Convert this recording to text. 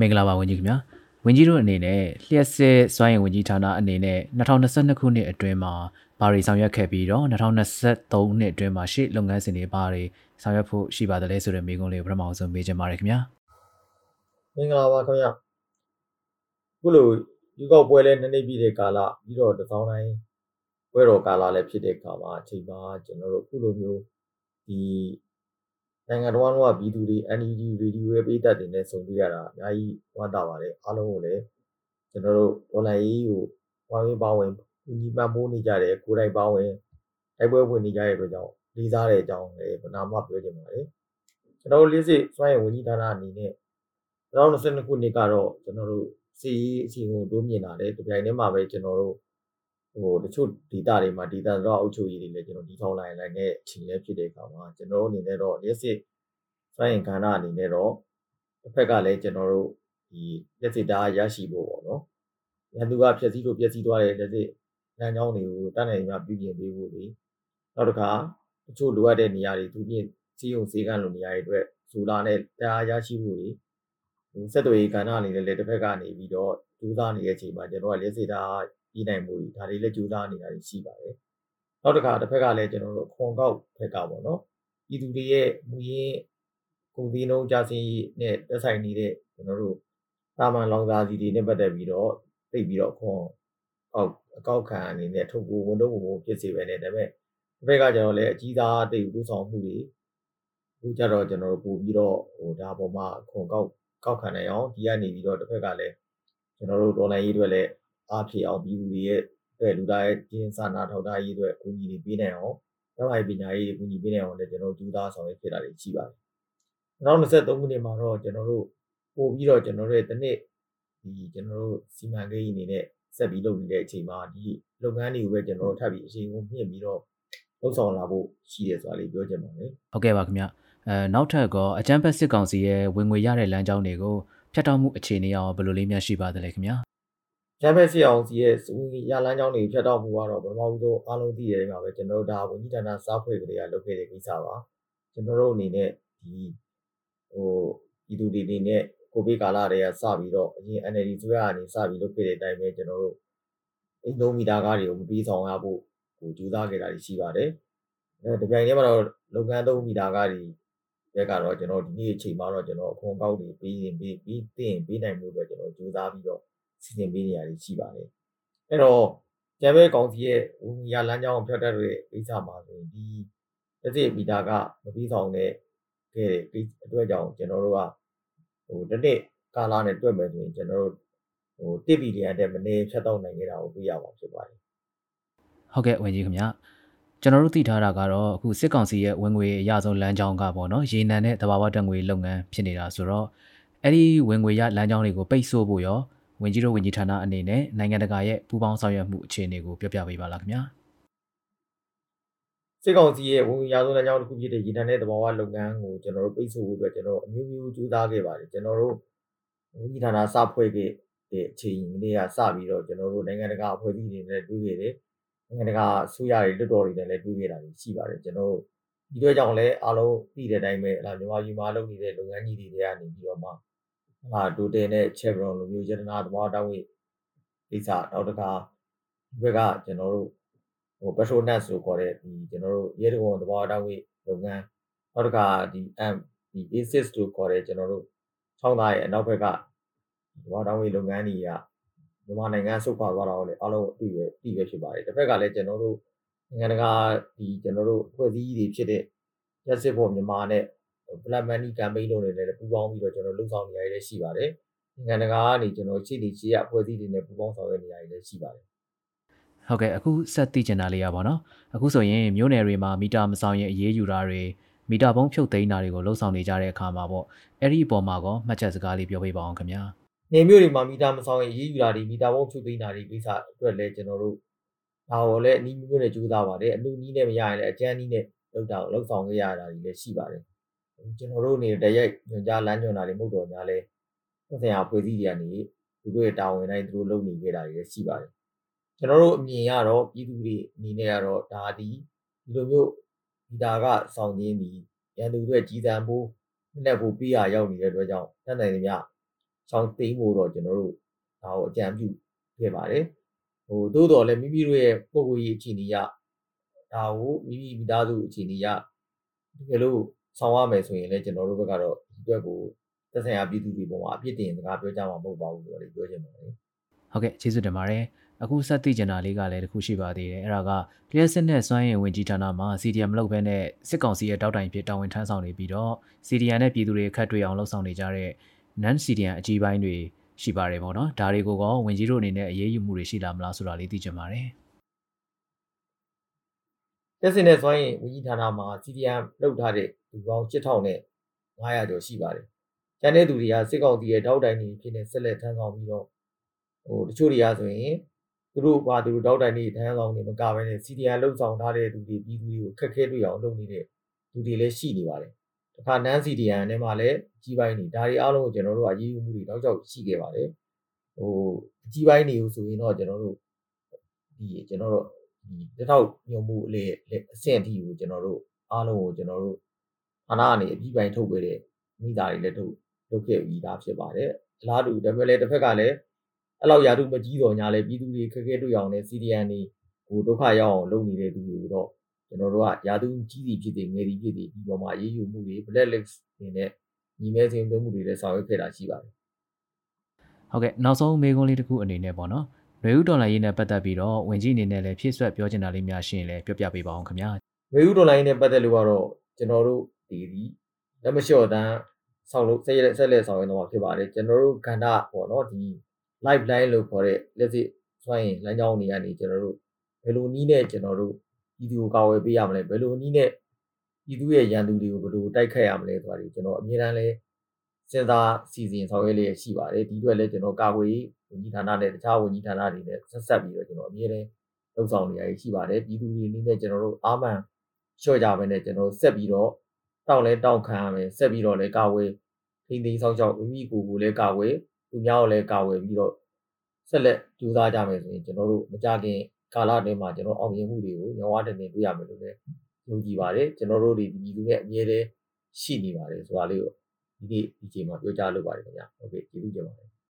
မင်္ဂလာပါဝန်ကြီးခင်ဗျာဝန်ကြီးတို့အနေနဲ့လျှက်စစ်စွမ်းရည်ဝန်ကြီးဌာနအနေနဲ့2022ခုနှစ်အတွင်းမှာဘာတွေဆောင်ရွက်ခဲ့ပြီးတော့2023နှစ်အတွင်းမှာရှေ့လုပ်ငန်းစဉ်တွေဘာတွေဆောင်ရွက်ဖို့ရှိပါတယ်လဲဆိုတဲ့မေးခွန်းလေးကိုပထမဆုံးမေးချင်ပါတယ်ခင်ဗျာမင်္ဂလာပါခင်ဗျာခုလိုယူကောက်ပွဲလဲနည်းနည်းပြည့်တဲ့ကာလပြီးတော့တစောင်းတိုင်းပွဲတော်ကာလလည်းဖြစ်တဲ့အခါမှာအချိန်မှာကျွန်တော်တို့ခုလိုမျိုးဒီ နိုင်ငံတော်ကပြည်သူတွေ NUG Radio ရဲ့ပြည်သက်တွေနဲ့ဆုံတွေ့ရတာအများကြီးဝမ်းသာပါတယ်အားလုံးကိုလည်းကျွန်တော်တို့ online ရေးကိုဝိုင်းဝန်းပါဝင်ညီပံ့ပိုးနေကြတယ်ကိုယ်တိုင်ပါဝင်တိုက်ပွဲဝင်နေကြတဲ့အတွက်ကြောင့်လေးစားတဲ့အကြောင်းလည်းဗနာမပြောချင်ပါတယ်ကျွန်တော်တို့လေးစစ်စွမ်းရည်ဝန်ကြီးဌာနအနေနဲ့2022ခုနှစ်ကတော့ကျွန်တော်တို့စီရေးအစီအစဉ်ကိုတိုးမြင့်လာတယ်ဒီပြိုင်ထဲမှာပဲကျွန်တော်တို့ ဟိုတချို့ဒေတာတွေမှာဒေတာတော့အုပ်ချုပ်ရေးတွေလည်းကျွန်တော်ဒီထောင်လိုက်လိုက်တဲ့အချိန်လည်းဖြစ်တဲ့အခါမှာကျွန်တော်တို့အနေနဲ့တော့လက်စစ်စွမ်းရင်ခန္ဓာအနေနဲ့တော့တစ်ဖက်ကလည်းကျွန်တော်တို့ဒီလက်စစ်တားရရှိဖို့ပေါ့နော်ရန်သူကဖြည့်ဆည်းလို့ပြည့်စည်သွားတဲ့လက်စစ်လမ်းကြောင်းတွေကိုတန်းနိုင်မှာပြုပြင်ပေးဖို့တွေနောက်တစ်ခါတချို့လိုအပ်တဲ့နေရာတွေသူပြင်စီးုံစေကန်းလိုနေရာတွေအတွက်ဇူလာနဲ့တရားရရှိမှုတွေစက်တွေကဏ္ဍအနေနဲ့လည်းတစ်ဖက်ကနေပြီးတော့ကြိုးစားနေတဲ့အချိန်မှာကျွန်တော်ကလက်စစ်တား ပြီးနိုင်မှုတွေဒါတွေလည်းကြိုးစားနေတာတွေရှိပါတယ်နောက်တစ်ခါတစ်ဖက်ကလည်းကျွန်တော်တို့ခွန်ကောက်ဖက်ကပေါ့နော်ပြည်သူတွေရဲ့မူရင်းကုန်စည်နှုန်းကျဆင်းရေးနဲ့သက်ဆိုင်နေတဲ့ကျွန်တော်တို့တာမန်လောင်စာစီတွေနဲ့ပတ်သက်ပြီးတော့သိပြီးတော့ခွန်အောက်အကောက်ခံအနေနဲ့ထုတ်ကိုဝန်တော့ဝန်ဖြစ်စေပဲနဲ့ဒါပေမဲ့တစ်ဖက်ကကျွန်တော်လည်းအကြီးသားတိတ်ပူဆောင်မှုတွေအခုကြတော့ကျွန်တော်တို့ပို့ပြီးတော့ဟိုဒါပေါ်မှာခွန်ကောက်ကောက်ခံနိုင်အောင်ဒီကနေပြီးတော့တစ်ဖက်ကလည်းကျွန်တော်တို့ဒေါ်လာရေးအတွက်လည်း အားဖြည့်အောင်ပြည်သူတွေရဲ့အတွက်လူသားရဲ့ကျင်းစာနာထောက်ထားရေးအတွက်အကူအညီတွေပေးနိုင်အောင်ကျန်းမာရေးပညာရေးတွေအကူအညီပေးနိုင်အောင်လည်းကျွန်တော်တို့ကြိုးစားဆောင်ရွက်ဖြစ်တာတွေရှိပါတယ်။2023ခုနှစ်မှာတော့ကျွန်တော်တို့ပို့ပြီးတော့ကျွန်တော်တို့ရဲ့တစ်နှစ်ဒီကျွန်တော်တို့စီမံကိန်းအနေနဲ့ဆက်ပြီးလုပ်နေတဲ့အချိန်မှာဒီလုပ်ငန်းတွေကိုပဲကျွန်တော်တို့ထပ်ပြီးအချိန်ကိုမြင့်ပြီးတော့လုပ်ဆောင်လာဖို့ရှိတယ်ဆိုတာလေးပြောချင်ပါတယ်။ဟုတ်ကဲ့ပါခင်ဗျ။အဲနောက်ထပ်ကအကြမ်းဖက်စစ်ကောင်စီရဲ့ဝင်ငွေရတဲ့လမ်းကြောင်းတွေကိုဖျက်တောက်မှုအခြေအနေရောဘယ်လိုလေးများရှိပါသလဲခင်ဗျာ။ ရမ်းဖက်စီအောင်စီရဲ့ရလန်းကြောင်းတွေဖြတ်တော့မှုကတော့ပထမဆုံးအားလုံးသိရတဲ့မှာပဲကျွန်တော်တို့ဒါဝန်ကြီးဌာနစားဖွဲ့ကလေးကလုပ်ခဲ့တဲ့ကိစ္စပါကျွန်တော်တို့အနေနဲ့ဒီဟိုဤသူတွေအနေနဲ့ကိုဗစ်ကာလတွေကစပြီးတော့အရင် NLD ဆိုရအနေစပြီးလုပ်ခဲ့တဲ့အတိုင်းပဲကျွန်တော်တို့အိမ်လုံးမီတာကားတွေကိုမပြီးဆောင်ရဖို့ဟိုကြိုးစားခဲ့တာရှိပါတယ်အဲတပြိုင်တည်းမှာတော့လုပ်ငန်းသုံးမီတာကားတွေဘက်ကတော့ကျွန်တော်ဒီနေ့အချိန်မှာတော့ကျွန်တော်အခွန်ကောက်တွေပေးရင်ပေးပြီးတင်ပေးနိုင်မှုအတွက်ကျွန်တော်ကြိုးစားပြီးတော့ စီစဉ်ပေးနေရရှိပါတယ်အဲ့တော့ကျန်ဘဲကောင်စီရဲ့ဝင်ရလမ်းကြောင်းဖြတ်တတ်တဲ့ကိစ္စမှာဆိုရင်ဒီတစ်စိမီတာကမပြီးဆောင်တဲ့ခဲ့တဲ့အတွက်ကြောင့်ကျွန်တော်တို့ကဟိုတစ်နှစ်ကာလနဲ့တွက်မယ်ဆိုရင်ကျွန်တော်တို့ဟို1ဘီလီယံတဲ့မနေဖြတ်တော့နိုင်ခဲ့တာကိုတွေ့ရမှာဖြစ်ပါတယ်ဟုတ်ကဲ့ဝင်ကြီးခင်ဗျာကျွန်တော်တို့သိထားတာကတော့အခုစစ်ကောင်စီရဲ့ဝင်ငွေအရဆုံးလမ်းကြောင်းကပေါ့နော်ရေနံနဲ့တဘာဝတက်ငွေလုပ်ငန်းဖြစ်နေတာဆိုတော့အဲ့ဒီဝင်ငွေရလမ်းကြောင်းတွေကိုပိတ်ဆို့ဖို့ရော ဝင်ကြီးတို့ဝင်ကြီးဌာနအနေနဲ့နိုင်ငံတကာရဲ့ပူးပေါင်းဆောင်ရွက်မှုအခြေအနေကိုပြောပြပေးပါလားခင်ဗျာစစ်ကောင်စီရဲ့ဝင်ရာဇဝလမ်းကြောင်းတစ်ခုဖြစ်တဲ့ရေနံနဲ့သဘာဝလုပ်ငန်းကိုကျွန်တော်တို့ပိတ်ဆို့ဖို့အတွက်ကျွန်တော်တို့အမျိုးမျိုးကြိုးစားခဲ့ပါတယ်ကျွန်တော်တို့ဝန်ကြီးဌာနစဖွဲ့ခဲ့တဲ့အချိန်လေးကစပြီးတော့ကျွန်တော်တို့နိုင်ငံတကာအဖွဲ့အစည်းတွေနဲ့တွေ့ခဲ့တယ်နိုင်ငံတကာအစိုးရတွေလွတ်တော်တွေနဲ့လည်းတွေ့ခဲ့တာရှိပါတယ်ကျွန်တော်တို့ဒီတော့ကြောင့်လည်းအားလုံးသိတဲ့အတိုင်းပဲအလားမြန်မာပြည်မှာလုပ်နေတဲ့လုပ်ငန်းကြီးတွေတွေကနေပြီးတော့မှ ဟာဒိုတယ်နဲ့ Chevron လိုမျိုးယတနာသဘောတောင်းဝိကိစ္စနောက်တစ်ခါဒီဘက်ကကျွန်တော်တို့ဟို Petronas ဆိုခေါ်တဲ့ဒီကျွန်တော်တို့ရဲတကုံသဘောတောင်းဝိလုပ်ငန်းနောက်တစ်ခါဒီ M ဒီ ASIS လို့ခေါ်တဲ့ကျွန်တော်တို့ချောင်းသားရဲ့အနောက်ဘက်ကသဘောတောင်းဝိလုပ်ငန်းတွေကမြန်မာနိုင်ငံဆုတ်ခွာသွားတာကိုလည်းအားလုံးအသိပဲအသိပဲဖြစ်ပါတယ်တစ်ဖက်ကလည်းကျွန်တော်တို့နိုင်ငံတကာဒီကျွန်တော်တို့အဖွဲ့အစည်းတွေဖြစ်တဲ့ရက်စစ်ဖို့မြန်မာနဲ့ black money campaign လုပ်နေတယ်ပူးပေါင်းပြီးတော့ကျွန်တော်လှုပ်ဆောင်နေရတဲ့ရှိပါတယ်နိုင်ငံတကာကနေကျွန်တော်ချစ်တီချီရအဖွဲ့အစည်းတွေနဲ့ပူးပေါင်းဆောင်ရွက်နေရတဲ့ရှိပါတယ်ဟုတ်ကဲ့အခုဆက်သိချင်တာလေးရပါတော့အခုဆိုရင်မြို့နယ်တွေမှာမီတာမဆောင်ရင်အရေးယူတာတွေမီတာပုံးဖြုတ်သိမ်းတာတွေကိုလှုပ်ဆောင်နေကြတဲ့အခါမှာပေါ့အဲ့ဒီအပေါ်မှာကောမှတ်ချက်စကားလေးပြောပေးပါအောင်ခင်ဗျာနေမျိုးတွေမှာမီတာမဆောင်ရင်ရေးယူတာတွေမီတာပုံးဖြုတ်သိမ်းတာတွေကိစ္စအတွက်လည်းကျွန်တော်တို့ဒါဟောလည်းအနည်းမျိုးနဲ့ကြိုးစားပါတယ်အလူနည်းနဲ့မရရင်လည်းအကျန်းနည်းနဲ့လောက်တာလောက်ဆောင်ခဲ့ရတာတွေလည်းရှိပါတယ် ကျွန်တော်တို့နေတရက်ညွန်ကြားလမ်းညွန်တာတွေမဟုတ်တော့ညာလဲသက်ဆိုင်ရာဖွဲ့စည်းတွေကနေသူတို့ရဲ့တာဝန်တိုင်းသူတို့လုပ်နေခဲ့တာတွေလည်းရှိပါတယ်ကျွန်တော်တို့အမြင်ကတော့ပြည်သူတွေအနေနဲ့ကတော့ဒါဒီဒီလိုမျိုးဒီတာကစောင့်ရင်းပြီးရန်သူတွေကြီးစံဖို့နဲ့ဖို့ပြရရောက်နေတဲ့အတွက်ကြောင့်တတ်နိုင်သမျှရှောင်းသိမ်းဖို့တော့ကျွန်တော်တို့ဒါကိုအကြံပြုခဲ့ပါတယ်ဟိုသို့တော်လည်းမိမိတို့ရဲ့ပုံကိုယ်ရေးအခြေအနေရဒါကိုမိမိမိသားစုအခြေအနေရတကယ်လို့ ဆောင်ရမယ်ဆိုရင်လည်းကျွန်တော်တို့ဘက်ကတော့ဒီအတွက်ကိုသက်ဆိုင်ရာပြည်သူတွေပေါ်မှာအပြစ်တင်စကားပြောကြမှာမဟုတ်ပါဘူးဆိုတော့လေပြောချင်ပါတယ်ဟုတ်ကဲ့ကျေးဇူးတင်ပါတယ်အခုဆက်သိကျင်တာလေးကလည်းတခုရှိပါသေးတယ်အဲ့ဒါကလျှက်စစ်နဲ့စွမ်းရည်ဝင်ကြီးဌာနမှာ CDM မလုပ်ဘဲနဲ့စစ်ကောင်စီရဲ့တောက်တိုင်ဖြစ်တာဝန်ထမ်းဆောင်နေပြီးတော့ CDM နဲ့ပြည်သူတွေအခက်တွေ့အောင်လှုပ်ဆောင်နေကြတဲ့ non CDM အကြီးပိုင်းတွေရှိပါတယ်ပေါ့နော်ဒါတွေကိုကောဝင်ကြီးတို့အနေနဲ့အရေးယူမှုတွေရှိလာမလားဆိုတာလေးသိချင်ပါတယ် တက်စင်နဲ့စွမ်းရင်ဝကြီးဌာနမှာ CDM လောက်ထားတဲ့လူပေါင်း8000နဲ့900ကျော်ရှိပါတယ်။ကျန်တဲ့သူတွေကစစ်ကောင်စီရဲ့တောက်တိုင်တွေဖြစ်နေဆက်လက်ထမ်းဆောင်ပြီးတော့ဟိုတချို့တွေကဆိုရင်သူတို့ဘာသူတို့တောက်တိုင်တွေထမ်းဆောင်နေမကဘဲနဲ့ CDM လောက်ဆောင်ထားတဲ့သူတွေပြည်သူတွေကိုခက်ခဲတွေ့အောင်လုပ်နေတဲ့သူတွေလည်းရှိနေပါတယ်။တခါနန်း CDM နဲ့မှလည်းကြီးပိုင်းနေဒါတွေအားလုံးကိုကျွန်တော်တို့ကရေးယူမှုတွေတောက်ချောက်ရှိခဲ့ပါတယ်။ဟိုအကြီးပိုင်းတွေကိုဆိုရင်တော့ကျွန်တော်တို့ဒီကျွန်တော်တို့ ဒီလက်ထောက်ညွှန်မှုအလေအဆင့်အထိကိုကျွန်တော်တို့အားလုံးကိုကျွန်တော်တို့ဌာနကနေအပြီးပိုင်းထုတ်ပေးတဲ့မိသားတွေလည်းထုတ်လုပ်ခဲ့ပြီးသားဖြစ်ပါတယ်အလားတူဒါပေမဲ့လည်းတစ်ဖက်ကလည်းအဲ့လောက်ယာတုမကြီးတော်ညာလဲပြည်သူတွေခက်ခဲတွေ့အောင်လဲ CDN တွေဟိုဒုက္ခရောက်အောင်လုပ်နေတဲ့သူတွေတော့ကျွန်တော်တို့ကယာတုကြီးစီဖြစ်တဲ့ငယ်ဒီဖြစ်တဲ့ဒီပေါ်မှာရေးယူမှုတွေ blacklist တွေနဲ့ညီမဲစင်သွင်းမှုတွေလည်းဆောင်ရွက်ခဲ့တာရှိပါတယ်ဟုတ်ကဲ့နောက်ဆုံးမေးခွန်းလေးတစ်ခုအနေနဲ့ပေါ့နော် နွေဦးဒေါ်လာရေးနဲ့ပတ်သက်ပြီးတော့ဝင်ကြီးအနေနဲ့လည်းဖြည့်ဆွက်ပြောချင်တာလေးများရှိရင်လည်းပြောပြပေးပါအောင်ခင်ဗျာနွေဦးဒေါ်လာရေးနဲ့ပတ်သက်လို့ကတော့ကျွန်တော်တို့ဒီဒီလက်မလျှော့တန်းဆောင်လို့ဆက်ရက်ဆက်လက်ဆောင်ရွက်တော့ဖြစ်ပါတယ်ကျွန်တော်တို့ကန္တာပေါ့နော်ဒီ live line လို့ခေါ်တဲ့လက်စစ်စွမ်းရင်လမ်းကြောင်းတွေကနေကျွန်တော်တို့ဘယ်လိုနည်းနဲ့ကျွန်တော်တို့ဒီဒီကိုကာဝယ်ပေးရမလဲဘယ်လိုနည်းနဲ့ဒီသူရဲ့ရန်သူတွေကိုဘယ်လိုတိုက်ခတ်ရမလဲဆိုတာတွေကျွန်တော်အမြဲတမ်းလဲစဉ်းစားစီစဉ်ဆောင်ရွက်လျက်ရှိပါတယ်ဒီအတွက်လည်းကျွန်တော်ကာကွယ်ရေး ဝန်ကြီးဌာနနဲ့တခြားဝန်ကြီးဌာနတွေနဲ့ဆက်ဆက်ပြီးတော့ကျွန်တော်အမြဲတမ်းလှုပ်ဆောင်နေရရှိပါတယ်ပြည်သူတွေအနေနဲ့ကျွန်တော်တို့အာမန်လျှော့ကြပဲနဲ့ကျွန်တော်ဆက်ပြီးတော့တောက်လဲတောက်ခံရမယ်ဆက်ပြီးတော့လဲကာဝယ်ထိန်းသိမ်းဆောင်ကြောက်မိမိကိုယ်ကိုလည်းကာဝယ်သူများကိုလည်းကာဝယ်ပြီးတော့ဆက်လက်ကြိုးစားကြမယ်ဆိုရင်ကျွန်တော်တို့မကြခင်ကာလအတွင်းမှာကျွန်တော်အောင်မြင်မှုတွေကိုညဝါတနေတွေ့ရမယ်လို့လည်းယုံကြည်ပါတယ်ကျွန်တော်တို့ဒီဒီလူနဲ့အမြဲတမ်းရှိနေပါတယ်ဆိုတာလေးကိုဒီနေ့ဒီချိန်မှာပြောကြားလုပ်ပါတယ်ခင်ဗျာဟုတ်ကဲ့ကျေးဇူးတင်ပါတယ်